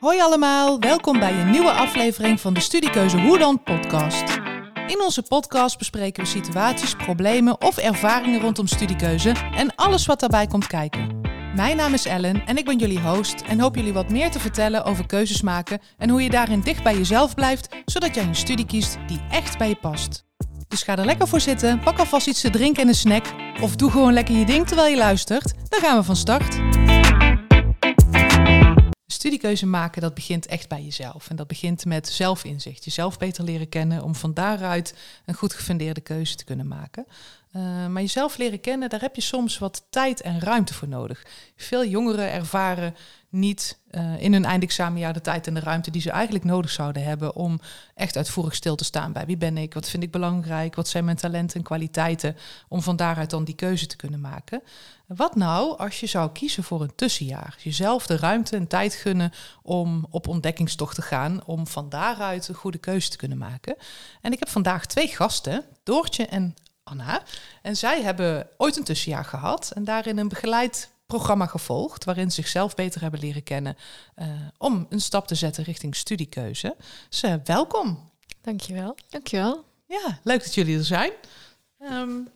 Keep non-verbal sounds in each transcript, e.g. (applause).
Hoi allemaal, welkom bij een nieuwe aflevering van de Studiekeuze Hoe dan podcast. In onze podcast bespreken we situaties, problemen of ervaringen rondom studiekeuze en alles wat daarbij komt kijken. Mijn naam is Ellen en ik ben jullie host en hoop jullie wat meer te vertellen over keuzes maken en hoe je daarin dicht bij jezelf blijft, zodat jij een studie kiest die echt bij je past. Dus ga er lekker voor zitten, pak alvast iets te drinken en een snack of doe gewoon lekker je ding terwijl je luistert. Dan gaan we van start. Studiekeuze maken, dat begint echt bij jezelf. En dat begint met zelfinzicht. Jezelf beter leren kennen om van daaruit een goed gefundeerde keuze te kunnen maken. Uh, maar jezelf leren kennen, daar heb je soms wat tijd en ruimte voor nodig. Veel jongeren ervaren niet uh, in hun eindexamenjaar de tijd en de ruimte die ze eigenlijk nodig zouden hebben om echt uitvoerig stil te staan bij wie ben ik, wat vind ik belangrijk, wat zijn mijn talenten en kwaliteiten, om van daaruit dan die keuze te kunnen maken. Wat nou als je zou kiezen voor een tussenjaar? Jezelf de ruimte en tijd gunnen om op ontdekkingstocht te gaan, om van daaruit een goede keuze te kunnen maken. En ik heb vandaag twee gasten, Doortje en Anna. En zij hebben ooit een tussenjaar gehad en daarin een begeleid programma gevolgd, waarin ze zichzelf beter hebben leren kennen uh, om een stap te zetten richting studiekeuze. Dus uh, welkom. Dankjewel. Dankjewel. Ja, leuk dat jullie er zijn. Um,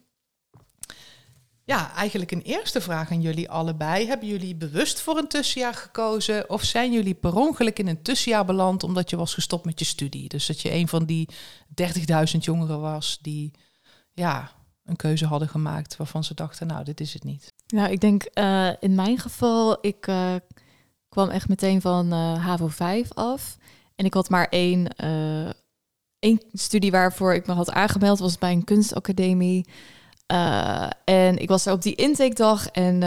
ja, eigenlijk een eerste vraag aan jullie allebei. Hebben jullie bewust voor een tussenjaar gekozen? Of zijn jullie per ongeluk in een tussenjaar beland omdat je was gestopt met je studie? Dus dat je een van die 30.000 jongeren was die ja, een keuze hadden gemaakt waarvan ze dachten, nou, dit is het niet. Nou, ik denk uh, in mijn geval, ik uh, kwam echt meteen van uh, HAVO 5 af. En ik had maar één, één studie waarvoor ik me had aangemeld, was bij een kunstacademie. en ik was er op die intakedag en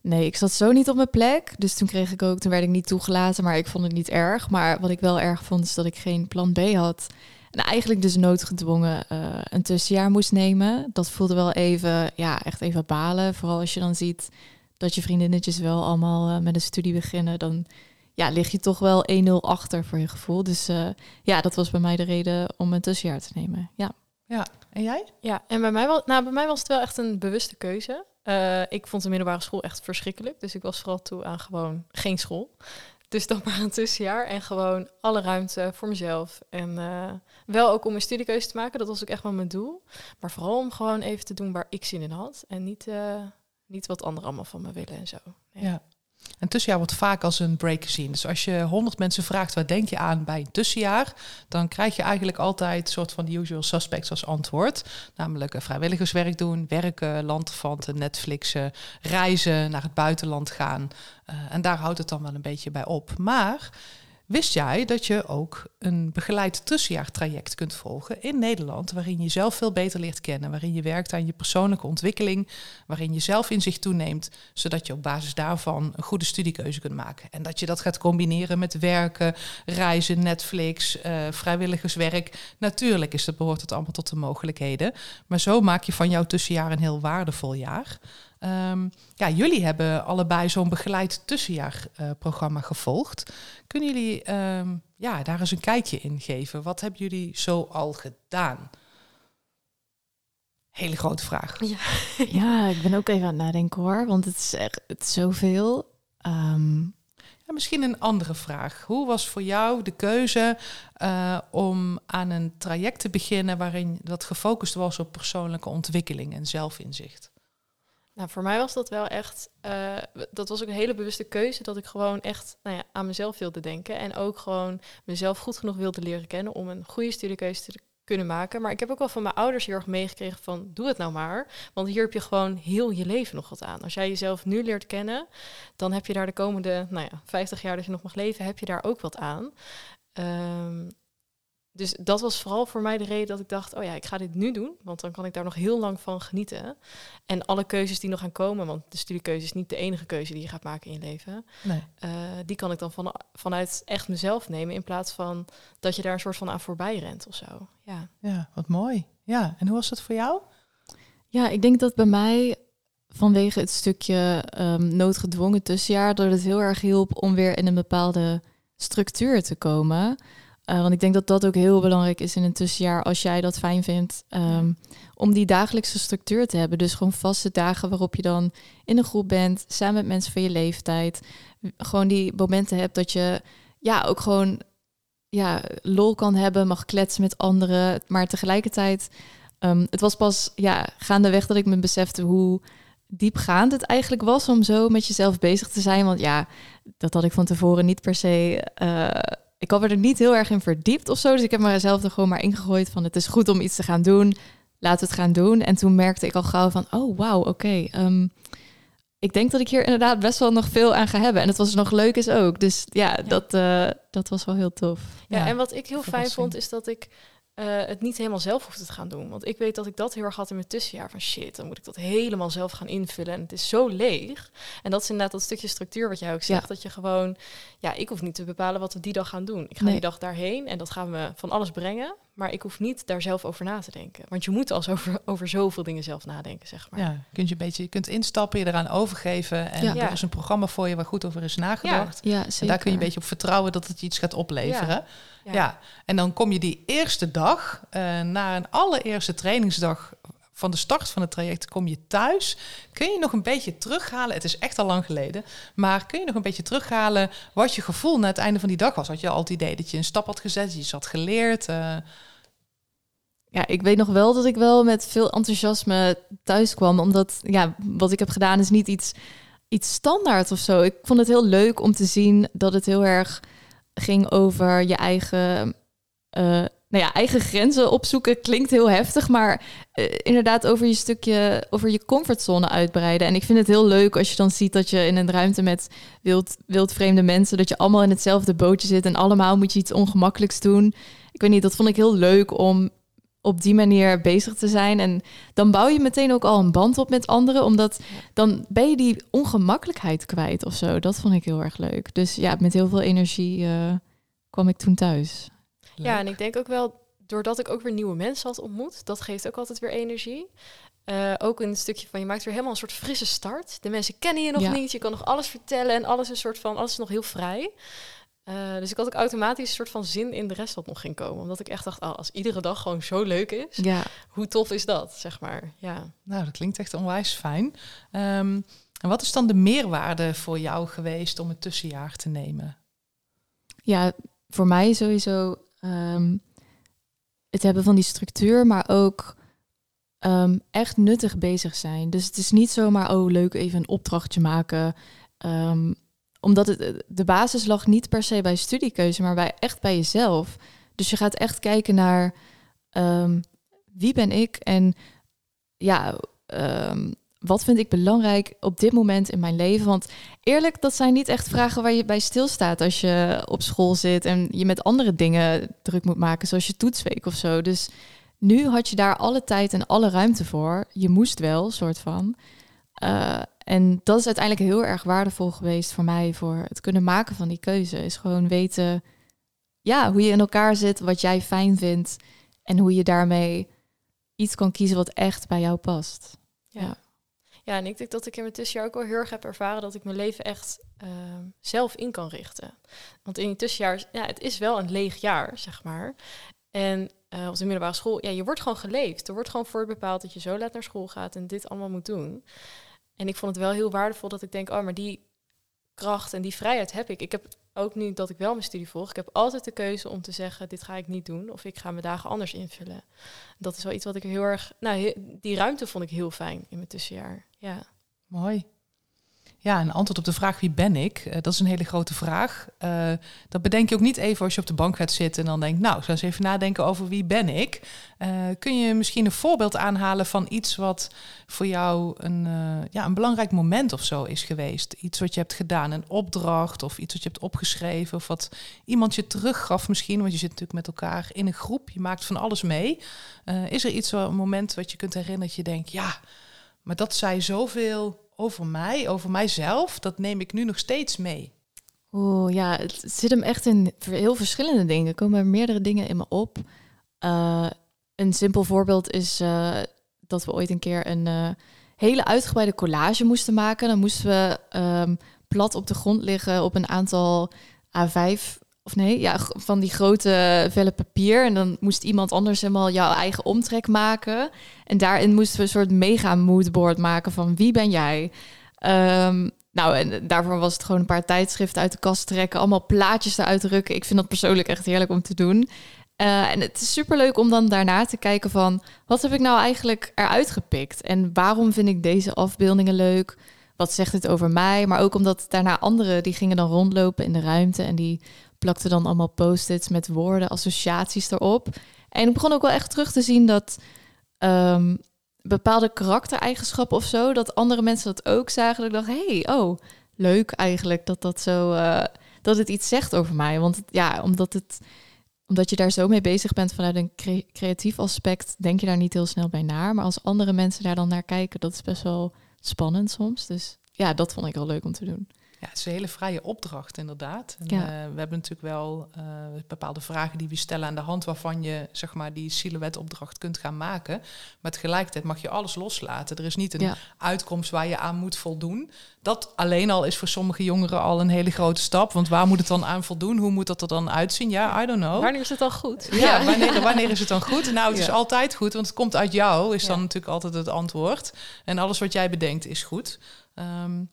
nee, ik zat zo niet op mijn plek. Dus toen kreeg ik ook, toen werd ik niet toegelaten, maar ik vond het niet erg. Maar wat ik wel erg vond, is dat ik geen plan B had. En eigenlijk dus noodgedwongen uh, een tussenjaar moest nemen. Dat voelde wel even, ja, echt even balen. Vooral als je dan ziet dat je vriendinnetjes wel allemaal uh, met een studie beginnen. Dan ja, lig je toch wel 1-0 achter voor je gevoel. Dus uh, ja, dat was bij mij de reden om een tussenjaar te nemen. Ja. Ja, en jij? Ja, en bij mij, was, nou, bij mij was het wel echt een bewuste keuze. ik vond de middelbare school echt verschrikkelijk. Dus ik was vooral toe aan gewoon geen school. Dus dan maar een tussenjaar en gewoon alle ruimte voor mezelf. En uh, wel ook om een studiekeuze te maken, dat was ook echt wel mijn doel. Maar vooral om gewoon even te doen waar ik zin in had. En niet, uh, niet wat anderen allemaal van me willen en zo. Ja. Een tussenjaar wordt vaak als een break gezien. Dus als je honderd mensen vraagt, wat denk je aan bij een tussenjaar? Dan krijg je eigenlijk altijd een soort van de usual suspects als antwoord. Namelijk vrijwilligerswerk doen, werken, landverwanten, Netflixen, reizen, naar het buitenland gaan. Uh, en daar houdt het dan wel een beetje bij op. Maar Wist jij dat je ook een begeleid tussenjaartraject kunt volgen in Nederland, waarin je jezelf veel beter leert kennen, waarin je werkt aan je persoonlijke ontwikkeling, waarin je zelf in zich toeneemt, zodat je op basis daarvan een goede studiekeuze kunt maken. En dat je dat gaat combineren met werken, reizen, Netflix, uh, vrijwilligerswerk. Natuurlijk is dat, behoort het allemaal tot de mogelijkheden, maar zo maak je van jouw tussenjaar een heel waardevol jaar. Um, ja, jullie hebben allebei zo'n begeleid tussenjaarprogramma uh, gevolgd. Kunnen jullie um, ja, daar eens een kijkje in geven? Wat hebben jullie zo al gedaan? Hele grote vraag. Ja, (laughs) ja ik ben ook even aan het nadenken hoor, want het is echt het is zoveel. Um... Ja, misschien een andere vraag. Hoe was voor jou de keuze uh, om aan een traject te beginnen waarin dat gefocust was op persoonlijke ontwikkeling en zelfinzicht? Nou, voor mij was dat wel echt, uh, dat was ook een hele bewuste keuze dat ik gewoon echt nou ja, aan mezelf wilde denken en ook gewoon mezelf goed genoeg wilde leren kennen om een goede studiekeuze te kunnen maken. Maar ik heb ook wel van mijn ouders heel erg meegekregen van doe het nou maar, want hier heb je gewoon heel je leven nog wat aan. Als jij jezelf nu leert kennen, dan heb je daar de komende, nou ja, 50 jaar dat je nog mag leven, heb je daar ook wat aan. Um, dus dat was vooral voor mij de reden dat ik dacht, oh ja, ik ga dit nu doen, want dan kan ik daar nog heel lang van genieten. En alle keuzes die nog gaan komen, want de studiekeuze is niet de enige keuze die je gaat maken in je leven, nee. uh, die kan ik dan van, vanuit echt mezelf nemen, in plaats van dat je daar een soort van aan voorbij rent of zo. Ja, ja wat mooi. Ja, en hoe was dat voor jou? Ja, ik denk dat bij mij vanwege het stukje um, noodgedwongen tussenjaar, dat het heel erg hielp om weer in een bepaalde structuur te komen. Uh, want ik denk dat dat ook heel belangrijk is in een tussenjaar, als jij dat fijn vindt, um, om die dagelijkse structuur te hebben. Dus gewoon vaste dagen waarop je dan in een groep bent, samen met mensen van je leeftijd. Gewoon die momenten hebt dat je ja, ook gewoon ja, lol kan hebben, mag kletsen met anderen. Maar tegelijkertijd, um, het was pas ja, gaandeweg dat ik me besefte hoe diepgaand het eigenlijk was om zo met jezelf bezig te zijn. Want ja, dat had ik van tevoren niet per se. Uh, ik had er niet heel erg in verdiept of zo. Dus ik heb mezelf er gewoon maar ingegooid van het is goed om iets te gaan doen. Laten we het gaan doen. En toen merkte ik al gauw van, oh wauw, oké. Okay, ehm, ik denk dat ik hier inderdaad best wel nog veel aan ga hebben. En het was nog leuk is ook. Dus ja, Dat, uh, dat was wel heel tof. Ja, ja, en wat ik heel fijn vond, is dat ik uh, het niet helemaal zelf hoefde te gaan doen. Want ik weet dat ik dat heel erg had in mijn tussenjaar. Van shit, dan moet ik dat helemaal zelf gaan invullen. En het is zo leeg. En dat is inderdaad dat stukje structuur wat jij ook zegt. Dat je gewoon, ja, ik hoef niet te bepalen wat we die dag gaan doen. Ik ga die dag daarheen en dat gaan we van alles brengen. Maar ik hoef niet daar zelf over na te denken. Want je moet als over, over zoveel dingen zelf nadenken, zeg maar. Ja, kunt je een beetje, je kunt instappen, je eraan overgeven. En ja. er is een programma voor je waar goed over is nagedacht. Ja, ja En daar kun je een beetje op vertrouwen dat het je iets gaat opleveren. Ja. En dan kom je die eerste dag, uh, na een allereerste trainingsdag van de start van het traject, kom je thuis. Kun je nog een beetje terughalen? Het is echt al lang geleden. Maar kun je nog een beetje terughalen wat je gevoel na het einde van die dag was? Had je al het idee dat je een stap had gezet, je had geleerd? Uh... Ja, ik weet nog wel dat ik wel met veel enthousiasme thuis kwam. Omdat ja, wat ik heb gedaan is niet iets, iets standaard of zo. Ik vond het heel leuk om te zien dat het heel erg ging over je eigen, uh, nou ja, eigen grenzen opzoeken. Klinkt heel heftig, maar uh, inderdaad over je stukje, over je comfortzone uitbreiden. En ik vind het heel leuk als je dan ziet dat je in een ruimte met wild, wildvreemde mensen, dat je allemaal in hetzelfde bootje zit en allemaal moet je iets ongemakkelijks doen. Ik weet niet, dat vond ik heel leuk om op die manier bezig te zijn. En dan bouw je meteen ook al een band op met anderen, omdat dan ben je die ongemakkelijkheid kwijt of zo. Dat vond ik heel erg leuk. Dus ja, met heel veel energie uh, kwam ik toen thuis. Ja, en ik denk ook wel, doordat ik ook weer nieuwe mensen had ontmoet, dat geeft ook altijd weer energie. Uh, ook een stukje van je maakt weer helemaal een soort frisse start. De mensen kennen je nog niet, je kan nog alles vertellen en alles is een soort van alles is nog heel vrij. Uh, dus ik had ook automatisch een soort van zin in de rest wat nog ging komen. Omdat ik echt dacht, oh, als iedere dag gewoon zo leuk is, ja. hoe tof is dat, zeg maar. Ja. Nou, dat klinkt echt onwijs fijn. Um, en wat is dan de meerwaarde voor jou geweest om het tussenjaar te nemen? Ja, voor mij sowieso um, het hebben van die structuur, maar ook um, echt nuttig bezig zijn. Dus het is niet zomaar, oh leuk, even een opdrachtje maken. Um, omdat het, de basis lag niet per se bij studiekeuze, maar bij, echt bij jezelf. Dus je gaat echt kijken naar um, wie ben ik en ja, um, wat vind ik belangrijk op dit moment in mijn leven? Want eerlijk, dat zijn niet echt vragen waar je bij stilstaat als je op school zit en je met andere dingen druk moet maken, zoals je toetsweek of zo. Dus nu had je daar alle tijd en alle ruimte voor. Je moest wel, soort van. Uh, en dat is uiteindelijk heel erg waardevol geweest voor mij voor het kunnen maken van die keuze. Is gewoon weten ja, hoe je in elkaar zit, wat jij fijn vindt en hoe je daarmee iets kan kiezen wat echt bij jou past. Ja. Ja, en ik denk dat ik in mijn tussenjaar ook wel heel erg heb ervaren dat ik mijn leven echt uh, zelf in kan richten. Want in die tussenjaar, ja, het is wel een leeg jaar, zeg maar. En uh, op de middelbare school, ja, je wordt gewoon geleefd. Er wordt gewoon voor bepaald dat je zo laat naar school gaat en dit allemaal moet doen. En ik vond het wel heel waardevol dat ik denk, oh, maar die kracht en die vrijheid heb ik. Ik heb ook nu dat ik wel mijn studie volg. Ik heb altijd de keuze om te zeggen, dit ga ik niet doen. Of ik ga mijn dagen anders invullen. Dat is wel iets wat ik heel erg... Nou, die ruimte vond ik heel fijn in mijn tussenjaar. Ja. Mooi. Ja, een antwoord op de vraag wie ben ik, uh, dat is een hele grote vraag. Uh, dat bedenk je ook niet even als je op de bank gaat zitten en dan denkt, nou, ik zou eens even nadenken over wie ben ik. Uh, kun je misschien een voorbeeld aanhalen van iets wat voor jou een, ja, een belangrijk moment of zo is geweest? Iets wat je hebt gedaan, een opdracht of iets wat je hebt opgeschreven of wat iemand je teruggaf misschien, want je zit natuurlijk met elkaar in een groep, je maakt van alles mee. is er iets, een moment wat je kunt herinneren dat je denkt, ja, maar dat zei zoveel over mij, over mijzelf, dat neem ik nu nog steeds mee. Oeh, ja, het zit hem echt in heel verschillende dingen. Er komen meerdere dingen in me op. Uh, een simpel voorbeeld is uh, dat we ooit een keer een uh, hele uitgebreide collage moesten maken. Dan moesten we um, plat op de grond liggen op een aantal A5 of nee, ja, van die grote vellen papier. En dan moest iemand anders helemaal jouw eigen omtrek maken. En daarin moesten we een soort mega moodboard maken van wie ben jij? Um, nou, en daarvoor was het gewoon een paar tijdschriften uit de kast trekken, allemaal plaatjes eruit rukken. Ik vind dat persoonlijk echt heerlijk om te doen. Uh, en het is superleuk om dan daarna te kijken van wat heb ik nou eigenlijk eruit gepikt en waarom vind ik deze afbeeldingen leuk? Wat zegt het over mij? Maar ook omdat daarna anderen die gingen dan rondlopen in de ruimte en die plakten dan allemaal post-its met woorden, associaties erop. En ik begon ook wel echt terug te zien dat um, bepaalde karaktereigenschappen of zo, dat andere mensen dat ook zagen. Dat ik dacht, hey, oh, leuk eigenlijk dat dat zo, uh, dat het iets zegt over mij. Want ja, omdat het omdat je daar zo mee bezig bent vanuit een creatief aspect, denk je daar niet heel snel bij na. Maar als andere mensen daar dan naar kijken, dat is best wel spannend soms. Dus ja, dat vond ik wel leuk om te doen. Ja, het is een hele vrije opdracht inderdaad. En, ja. uh, we hebben natuurlijk wel uh, bepaalde vragen die we stellen aan de hand waarvan je zeg maar die silhouetopdracht kunt gaan maken. Maar tegelijkertijd mag je alles loslaten. Er is niet een ja. uitkomst waar je aan moet voldoen. Dat alleen al is voor sommige jongeren al een hele grote stap. Want waar moet het dan aan voldoen? Hoe moet dat er dan uitzien? Ja, I don't know. Wanneer is het dan goed? Ja, wanneer, wanneer is het dan goed? Nou, het is altijd goed, want het komt uit jou, is dan natuurlijk altijd het antwoord. En alles wat jij bedenkt is goed. Um,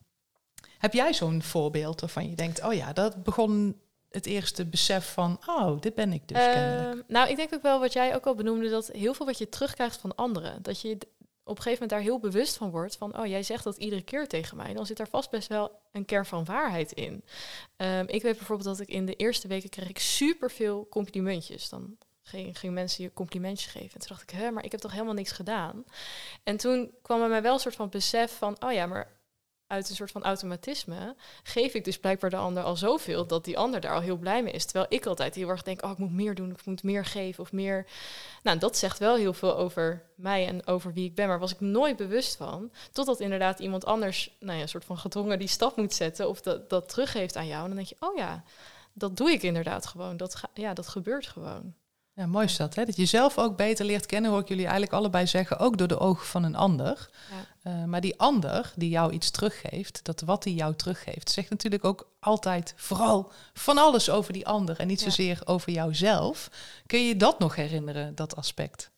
heb jij zo'n voorbeeld waarvan je denkt, oh ja, dat begon het eerste besef van, oh, dit ben ik dus uh, Nou, ik denk ook wel wat jij ook al benoemde, dat heel veel wat je terugkrijgt van anderen, dat je op een gegeven moment daar heel bewust van wordt van, oh, jij zegt dat iedere keer tegen mij, dan zit daar vast best wel een kern van waarheid in. Um, ik weet bijvoorbeeld dat ik in de eerste weken kreeg ik superveel complimentjes. Dan gingen ging mensen je complimentjes geven. En toen dacht ik, hè, maar ik heb toch helemaal niks gedaan. En toen kwam er mij wel een soort van besef van, oh ja, maar uit een soort van automatisme geef ik dus blijkbaar de ander al zoveel dat die ander daar al heel blij mee is. Terwijl ik altijd heel erg denk, oh, ik moet meer doen, ik moet meer geven of meer. Nou, dat zegt wel heel veel over mij en over wie ik ben, maar was ik nooit bewust van. Totdat inderdaad iemand anders, nou ja, een soort van gedwongen die stap moet zetten of dat, dat teruggeeft aan jou. En dan denk je, oh ja, dat doe ik inderdaad gewoon. Dat, ja, dat gebeurt gewoon. Ja, mooi is dat, hè? Dat je zelf ook beter leert kennen, hoor ik jullie eigenlijk allebei zeggen, ook door de ogen van een ander. Ja. Uh, maar die ander die jou iets teruggeeft, dat wat hij jou teruggeeft, zegt natuurlijk ook altijd vooral van alles over die ander en niet ja. zozeer over jouzelf. Kun je dat nog herinneren, dat aspect?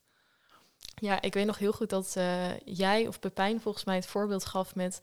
Ja, ik weet nog heel goed dat uh, jij of Pepijn volgens mij het voorbeeld gaf met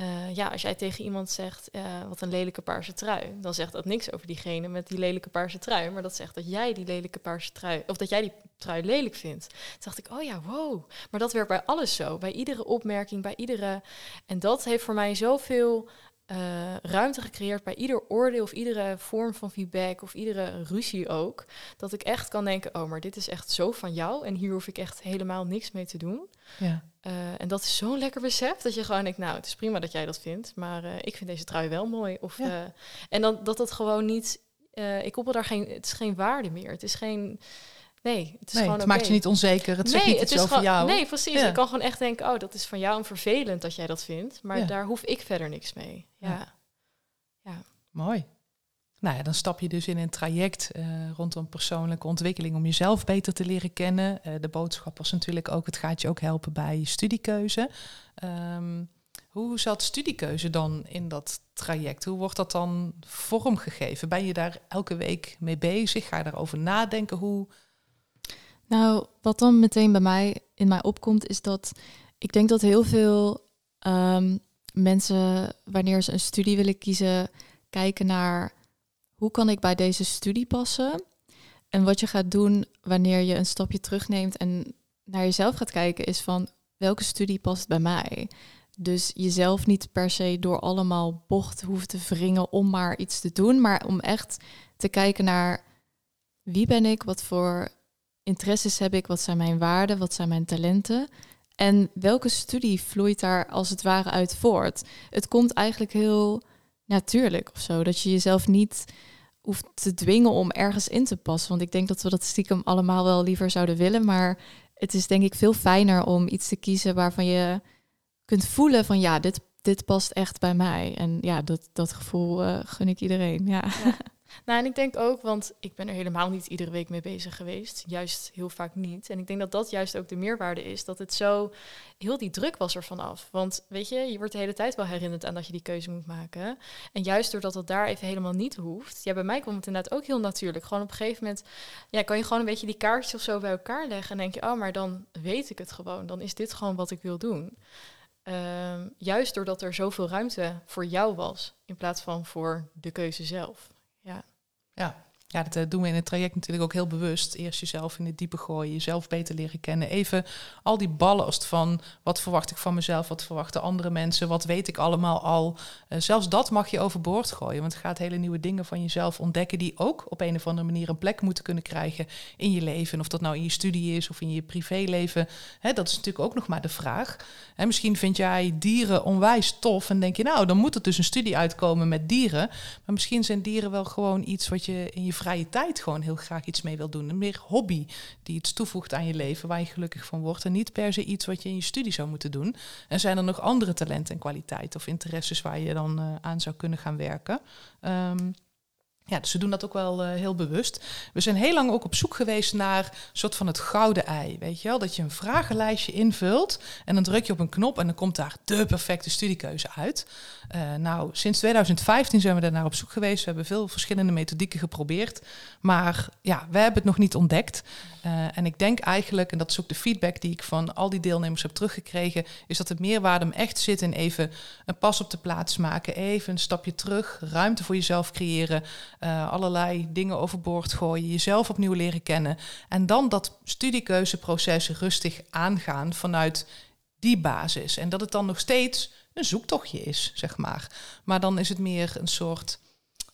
uh, ja, als jij tegen iemand zegt, uh, wat een lelijke paarse trui, dan zegt dat niks over diegene met die lelijke paarse trui, maar dat zegt dat jij die lelijke paarse trui, of dat jij die trui lelijk vindt. Toen dacht ik, oh ja, wow. Maar dat werkt bij alles zo, bij iedere opmerking, bij iedere... En dat heeft voor mij zoveel uh, ruimte gecreëerd bij ieder oordeel of iedere vorm van feedback of iedere ruzie ook. Dat ik echt kan denken, oh, maar dit is echt zo van jou en hier hoef ik echt helemaal niks mee te doen. Ja. Uh, en dat is zo'n lekker besef dat je gewoon denkt, nou, het is prima dat jij dat vindt, maar uh, ik vind deze trui wel mooi. Of, ja. en dan dat het gewoon niet, ik koppel daar geen, het is geen waarde meer. Het is geen Nee, het, is nee, gewoon het maakt je niet onzeker. Het zegt niet het iets over jou. Nee, precies. Ja. Ik kan gewoon echt denken, oh, dat is van jou een vervelend dat jij dat vindt. Maar ja. daar hoef ik verder niks mee. Ja. ja. Mooi. Nou ja, dan stap je dus in een traject uh, rondom persoonlijke ontwikkeling om jezelf beter te leren kennen. Uh, de boodschap was natuurlijk ook, het gaat je ook helpen bij je studiekeuze. Um, hoe zat studiekeuze dan in dat traject? Hoe wordt dat dan vormgegeven? Ben je daar elke week mee bezig? Ga je daarover nadenken? Hoe nou, wat dan meteen bij mij in mij opkomt, is dat ik denk dat heel veel um, mensen, wanneer ze een studie willen kiezen, kijken naar hoe kan ik bij deze studie passen. En wat je gaat doen wanneer je een stapje terugneemt en naar jezelf gaat kijken, is van welke studie past bij mij. Dus jezelf niet per se door allemaal bocht hoeft te wringen om maar iets te doen, maar om echt te kijken naar wie ben ik, wat voor interesses heb ik, wat zijn mijn waarden, wat zijn mijn talenten. En welke studie vloeit daar als het ware uit voort? Het komt eigenlijk heel natuurlijk of zo. Dat je jezelf niet hoeft te dwingen om ergens in te passen. Want ik denk dat we dat stiekem allemaal wel liever zouden willen. Maar het is denk ik veel fijner om iets te kiezen waarvan je kunt voelen van ja, dit, dit past echt bij mij. En ja, dat, dat gevoel uh, gun ik iedereen. Ja. Nou, en ik denk ook, want ik ben er helemaal niet iedere week mee bezig geweest. Juist heel vaak niet. En ik denk dat dat juist ook de meerwaarde is. Dat het zo, heel die druk was er vanaf. Want weet je, je wordt de hele tijd wel herinnerd aan dat je die keuze moet maken. En juist doordat het daar even helemaal niet hoeft. Ja, bij mij kwam het inderdaad ook heel natuurlijk. Gewoon op een gegeven moment, ja, kan je gewoon een beetje die kaartjes of zo bij elkaar leggen. En denk je, oh, maar dan weet ik het gewoon. Dan is dit gewoon wat ik wil doen. Ehm, juist doordat er zoveel ruimte voor jou was, in plaats van voor de keuze zelf. Ja. Ja, ja, dat eh, doen we in het traject natuurlijk ook heel bewust. Eerst jezelf in het diepe gooien, jezelf beter leren kennen. Even al die ballast van wat verwacht ik van mezelf, wat verwachten andere mensen, wat weet ik allemaal al. Uh, zelfs dat mag je overboord gooien, want het gaat hele nieuwe dingen van jezelf ontdekken die ook op een of andere manier een plek moeten kunnen krijgen in je leven. Of dat nou in je studie is of in je privéleven, Hè, dat is natuurlijk ook nog maar de vraag. En misschien vind jij dieren onwijs tof en denk je, nou, dan moet er dus een studie uitkomen met dieren. Maar misschien zijn dieren wel gewoon iets wat je in je vrije tijd gewoon heel graag iets mee wil doen. Een meer hobby die iets toevoegt aan je leven, waar je gelukkig van wordt. En niet per se iets wat je in je studie zou moeten doen. En zijn er nog andere talenten en kwaliteiten of interesses waar je dan uh, aan zou kunnen gaan werken? Um, ja, dus we doen dat ook wel uh, heel bewust. We zijn heel lang ook op zoek geweest naar een soort van het gouden ei. Weet je wel? Dat je een vragenlijstje invult en dan druk je op een knop en dan komt daar de perfecte studiekeuze uit. Uh, nou, sinds 2015 zijn we daar naar op zoek geweest. We hebben veel verschillende methodieken geprobeerd. Maar ja, we hebben het nog niet ontdekt. Uh, en ik denk eigenlijk, en dat is ook de feedback die ik van al die deelnemers heb teruggekregen, is dat de meerwaarde hem echt zit in even een pas op de plaats maken. Even een stapje terug, ruimte voor jezelf creëren. Uh, allerlei dingen overboord gooien, jezelf opnieuw leren kennen. En dan dat studiekeuzeproces rustig aangaan vanuit die basis. En dat het dan nog steeds een zoektochtje is, zeg maar. Maar dan is het meer een soort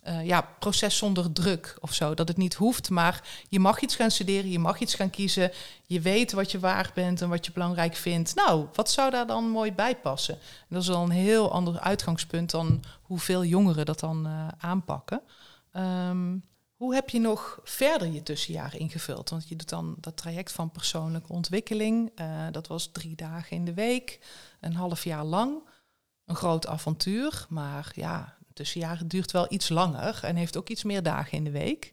uh, ja, proces zonder druk of zo. Dat het niet hoeft, maar je mag iets gaan studeren, je mag iets gaan kiezen. Je weet wat je waard bent en wat je belangrijk vindt. Nou, wat zou daar dan mooi bij passen? En dat is al een heel ander uitgangspunt dan hoeveel jongeren dat dan uh, aanpakken. Um, hoe heb je nog verder je tussenjaren ingevuld? Want je doet dan dat traject van persoonlijke ontwikkeling. Uh, dat was drie dagen in de week, een half jaar lang. Een groot avontuur, maar ja, tussenjaren duurt wel iets langer en heeft ook iets meer dagen in de week.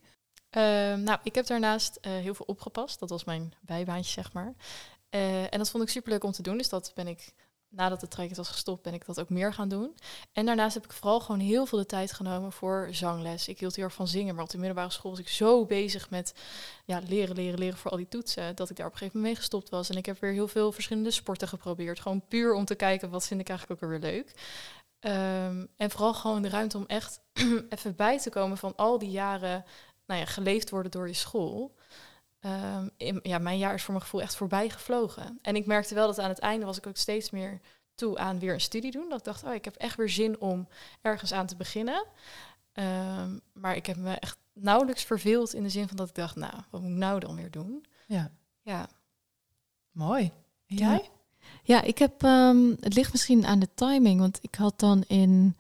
Uh, nou, ik heb daarnaast uh, heel veel opgepast. Dat was mijn bijbaantje, zeg maar. Uh, en dat vond ik superleuk om te doen. Dus dat ben ik nadat het traject was gestopt, ben ik dat ook meer gaan doen. En daarnaast heb ik vooral gewoon heel veel de tijd genomen voor zangles. Ik hield heel erg van zingen, maar op de middelbare school was ik zo bezig met ja, leren, leren, leren voor al die toetsen, dat ik daar op een gegeven moment mee gestopt was. En ik heb weer heel veel verschillende sporten geprobeerd. Gewoon puur om te kijken, wat vind ik eigenlijk ook weer leuk. Um, en vooral gewoon de ruimte om echt (clears throat) even bij te komen van al die jaren nou ja, geleefd worden door je school. Um, in, ja, mijn jaar is voor mijn gevoel echt voorbij gevlogen. En ik merkte wel dat aan het einde was ik ook steeds meer toe aan weer een studie doen. Dat ik dacht, oh, ik heb echt weer zin om ergens aan te beginnen. Um, maar ik heb me echt nauwelijks verveeld in de zin van dat ik dacht, nou, wat moet ik nou dan weer doen? Ja. Ja. Mooi. En jij? Ja. Ja, ik heb. Um, het ligt misschien aan de timing, want ik had dan in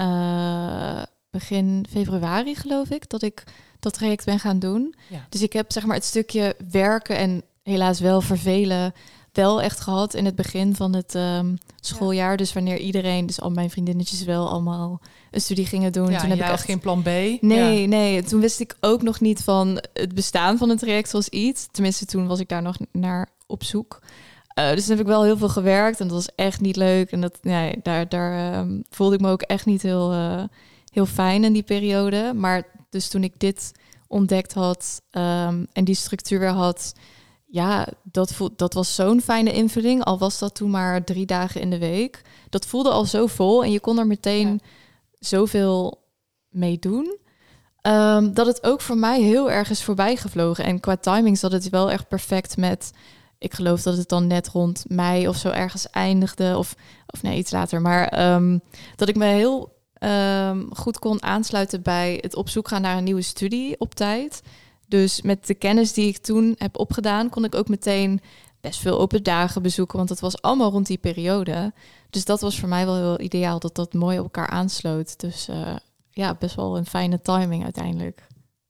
uh, begin februari, geloof ik, dat ik dat traject ben gaan doen. Ja. Dus ik heb zeg maar het stukje werken en helaas wel vervelen wel echt gehad in het begin van het um, schooljaar. Ja. Dus wanneer iedereen, dus al mijn vriendinnetjes wel allemaal een studie gingen doen. Ja, toen heb ik echt geen plan B. Nee, ja. nee. Toen wist ik ook nog niet van het bestaan van een traject als iets. Tenminste, toen was ik daar nog naar op zoek. Uh, dus toen heb ik wel heel veel gewerkt en dat was echt niet leuk. En dat, nee, daar, daar um, voelde ik me ook echt niet heel, uh, heel fijn in die periode. Maar dus toen ik dit ontdekt had um, en die structuur weer had, ja, dat, voel, dat was zo'n fijne invulling. Al was dat toen maar drie dagen in de week. Dat voelde al zo vol en je kon er meteen ja. zoveel mee doen. Um, dat het ook voor mij heel erg is voorbijgevlogen. En qua timing zat het wel echt perfect met ik geloof dat het dan net rond mei of zo ergens eindigde. Of, of nee, iets later. Maar um, dat ik me heel um, goed kon aansluiten bij het op zoek gaan naar een nieuwe studie op tijd. Dus met de kennis die ik toen heb opgedaan, kon ik ook meteen best veel open dagen bezoeken. Want dat was allemaal rond die periode. Dus dat was voor mij wel heel ideaal dat dat mooi op elkaar aansloot. Dus uh, ja, best wel een fijne timing uiteindelijk.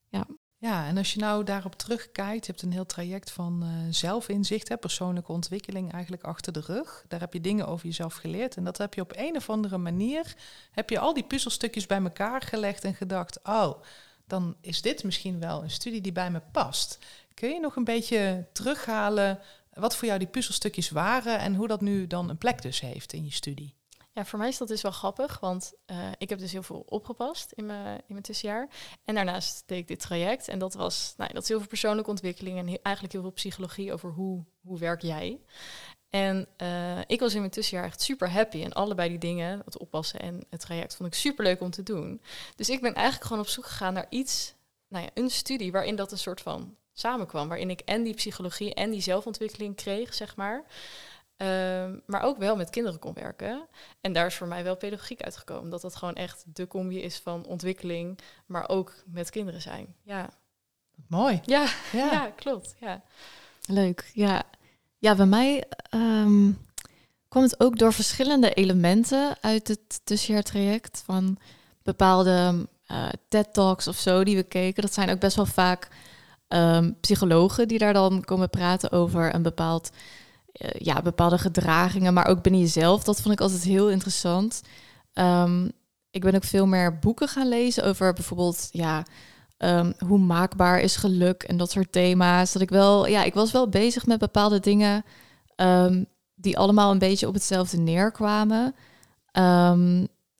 Ja. Ja, en als je nou daarop terugkijkt, je hebt een heel traject van uh, zelfinzicht, hè, persoonlijke ontwikkeling eigenlijk achter de rug. Daar heb je dingen over jezelf geleerd en dat heb je op een of andere manier, heb je al die puzzelstukjes bij elkaar gelegd en gedacht, oh, dan is dit misschien wel een studie die bij me past. Kun je nog een beetje terughalen wat voor jou die puzzelstukjes waren en hoe dat nu dan een plek dus heeft in je studie? Ja, voor mij is dat dus wel grappig, want uh, ik heb dus heel veel opgepast in mijn, in mijn tussenjaar. En daarnaast deed ik dit traject en dat was, nou, dat is heel veel persoonlijke ontwikkeling en eigenlijk heel veel psychologie over hoe, hoe werk jij. En uh, ik was in mijn tussenjaar echt super happy. En allebei die dingen, het oppassen en het traject, vond ik super leuk om te doen. Dus ik ben eigenlijk gewoon op zoek gegaan naar iets, nou ja, een studie waarin dat een soort van samenkwam. Waarin ik en die psychologie en die zelfontwikkeling kreeg, zeg maar. Ehm, maar ook wel met kinderen kon werken. En daar is voor mij wel pedagogiek uitgekomen. Dat dat gewoon echt de combi is van ontwikkeling, maar ook met kinderen zijn. Ja. Mooi. Ja, ja. (laughs) ja klopt. Ja. Leuk. Ja, ja bij mij um, kwam het ook door verschillende elementen uit het tussenjaartraject. Van bepaalde uh, TED-talks of zo die we keken. Dat zijn ook best wel vaak um, psychologen die daar dan komen praten over een bepaald eh, ja, bepaalde gedragingen, maar ook binnen jezelf. Dat vond ik altijd heel interessant. Um, ik ben ook veel meer boeken gaan lezen over bijvoorbeeld, ja, um, hoe maakbaar is geluk en dat soort thema's. Dat ik wel, ja, ik was wel bezig met bepaalde dingen um, die allemaal een beetje op hetzelfde neerkwamen.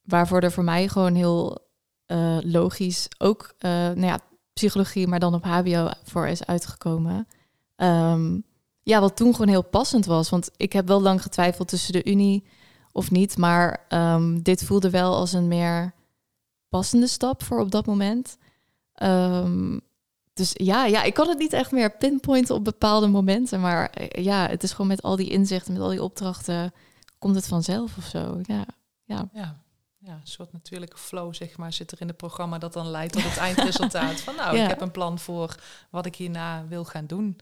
waarvoor er voor mij gewoon heel uh, logisch ook, uh, nou ja, psychologie, maar dan op HBO voor is uitgekomen. Um, ja, wat toen gewoon heel passend was. Want ik heb wel lang getwijfeld tussen de Unie of niet. Maar um, dit voelde wel als een meer passende stap voor op dat moment. Um, dus ja, ja, ik kan het niet echt meer pinpointen op bepaalde momenten. Maar eh, ja, het is gewoon met al die inzichten, met al die opdrachten, komt het vanzelf of zo. Ja, ja. ja. Ja, een soort natuurlijke flow, zeg maar, zit er in het programma dat dan leidt tot het eindresultaat. (laughs) Van nou, ik heb een plan voor wat ik hierna wil gaan doen.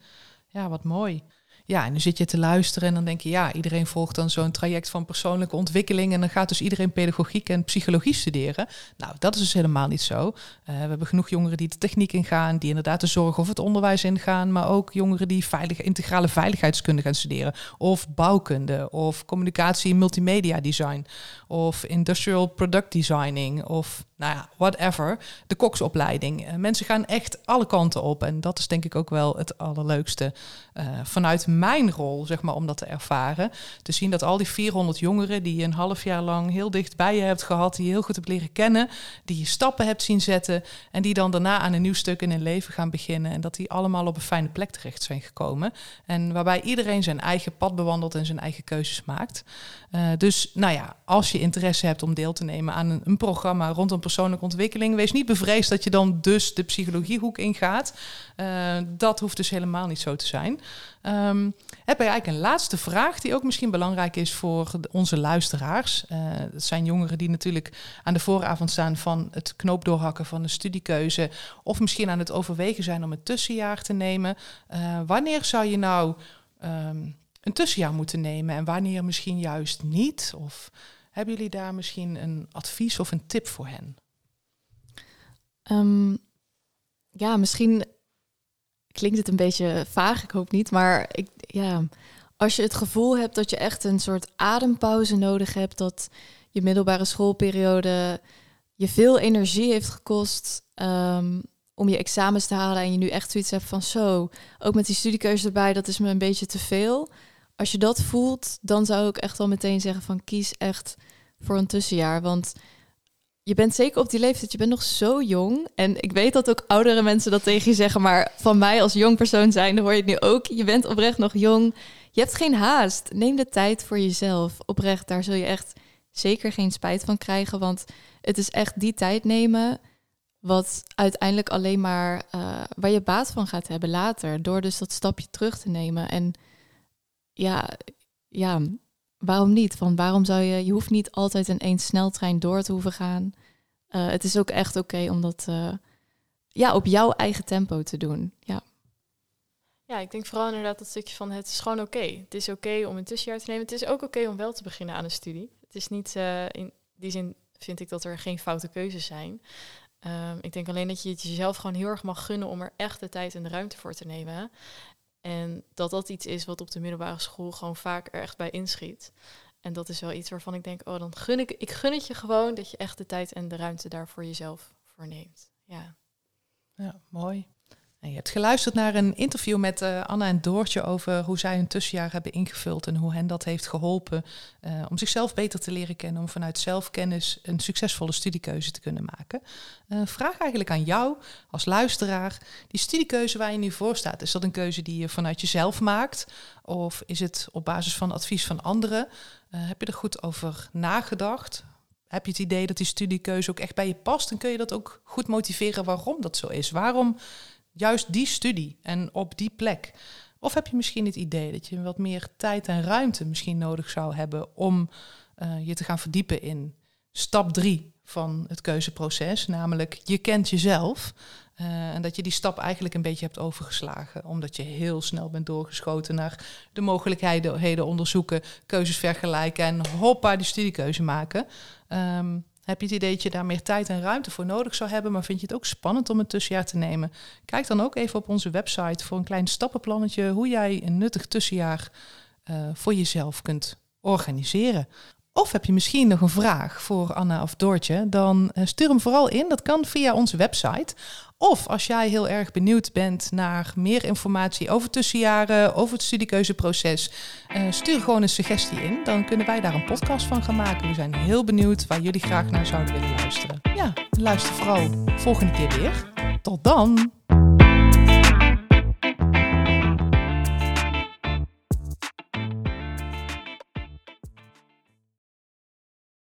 Ja, wat mooi. Ja, en dan zit je te luisteren en dan denk je, ja, iedereen volgt dan zo'n traject van persoonlijke ontwikkeling en dan gaat dus iedereen pedagogiek en psychologie studeren. Nou, dat is dus helemaal niet zo. Uh, we hebben genoeg jongeren die de techniek ingaan, die inderdaad de zorg of het onderwijs ingaan, maar ook jongeren die veilige, integrale veiligheidskunde gaan studeren, of bouwkunde, of communicatie en multimedia design, of industrial product designing, of nou ja, whatever, de koksopleiding. Uh, mensen gaan echt alle kanten op en dat is denk ik ook wel het allerleukste uh, vanuit mijn rol, zeg maar, om dat te ervaren. Te zien dat al die 400 jongeren die je een half jaar lang heel dicht bij je hebt gehad, die je heel goed hebt leren kennen, die je stappen hebt zien zetten en die dan daarna aan een nieuw stuk in hun leven gaan beginnen en dat die allemaal op een fijne plek terecht zijn gekomen. En waarbij iedereen zijn eigen pad bewandelt en zijn eigen keuzes maakt. Uh, dus nou ja, als je interesse hebt om deel te nemen aan een, een programma rondom persoonlijke ontwikkeling, wees niet bevreesd dat je dan dus de psychologiehoek ingaat. Uh, dat hoeft dus helemaal niet zo te zijn. Heb ik eigenlijk een laatste vraag die ook misschien belangrijk is voor onze luisteraars. Uh, dat zijn jongeren die natuurlijk aan de vooravond staan van het knoop doorhakken van de studiekeuze. Of misschien aan het overwegen zijn om een tussenjaar te nemen. Uh, wanneer zou je nou um, een tussenjaar moeten nemen en wanneer misschien juist niet? Of hebben jullie daar misschien een advies of een tip voor hen? Um, ja, misschien klinkt het een beetje vaag, ik hoop niet. Maar ik, ja, als je het gevoel hebt dat je echt een soort adempauze nodig hebt, dat je middelbare schoolperiode je veel energie heeft gekost um, om je examens te halen en je nu echt zoiets hebt van zo, ook met die studiekeuze erbij, dat is me een beetje te veel. Als je dat voelt, dan zou ik echt al meteen zeggen van kies echt voor een tussenjaar, want je bent zeker op die leeftijd, je bent nog zo jong. En ik weet dat ook oudere mensen dat tegen je zeggen, maar van mij als jong persoon zijn, dan hoor je het nu ook. Je bent oprecht nog jong. Je hebt geen haast. Neem de tijd voor jezelf. Oprecht, daar zul je echt zeker geen spijt van krijgen, want het is echt die tijd nemen wat uiteindelijk alleen maar uh, waar je baat van gaat hebben later, door dus dat stapje terug te nemen. En ja, ja, waarom niet? Van waarom zou je, je hoeft niet altijd in één sneltrein door te hoeven gaan. Uh, het is ook echt oké om dat uh, ja, op jouw eigen tempo te doen. Ja. Ja, ik denk vooral inderdaad dat stukje van het is gewoon oké. Het is oké om een tussenjaar te nemen. Het is ook oké om wel te beginnen aan een studie. Het is niet, uh, in die zin vind ik dat er geen foute keuzes zijn. Um, ik denk alleen dat je het jezelf gewoon heel erg mag gunnen om er echt de tijd en de ruimte voor te nemen. En dat dat iets is wat op de middelbare school gewoon vaak er echt bij inschiet. En dat is wel iets waarvan ik denk, oh, dan gun ik, ik gun het je gewoon dat je echt de tijd en de ruimte daar voor jezelf voor neemt. Ja, ja mooi. En je hebt geluisterd naar een interview met uh, Anna en Doortje over hoe zij hun tussenjaar hebben ingevuld en hoe hen dat heeft geholpen uh, om zichzelf beter te leren kennen, om vanuit zelfkennis een succesvolle studiekeuze te kunnen maken. Uh, vraag eigenlijk aan jou als luisteraar, die studiekeuze waar je nu voor staat, is dat een keuze die je vanuit jezelf maakt of is het op basis van advies van anderen? heb je er goed over nagedacht? Heb je het idee dat die studiekeuze ook echt bij je past? En kun je dat ook goed motiveren waarom dat zo is? Waarom juist die studie en op die plek? Of heb je misschien het idee dat je wat meer tijd en ruimte misschien nodig zou hebben om uh, je te gaan verdiepen in stap drie van het keuzeproces, namelijk je kent jezelf. Uh, en dat je die stap eigenlijk een beetje hebt overgeslagen, omdat je heel snel bent doorgeschoten naar de mogelijkheden onderzoeken, keuzes vergelijken en hoppa, die studiekeuze maken. Um, heb je het idee dat je daar meer tijd en ruimte voor nodig zou hebben, maar vind je het ook spannend om een tussenjaar te nemen? Kijk dan ook even op onze website voor een klein stappenplannetje hoe jij een nuttig tussenjaar uh, voor jezelf kunt organiseren. Of heb je misschien nog een vraag voor Anna of Doortje? Dan uh, stuur hem vooral in. Dat kan via onze website. Of als jij heel erg benieuwd bent naar meer informatie over tussenjaren, over het studiekeuzeproces, uh, stuur gewoon een suggestie in. Dan kunnen wij daar een podcast van gaan maken. We zijn heel benieuwd waar jullie graag naar zouden willen luisteren. Ja, luister vooral volgende keer weer. Tot dan!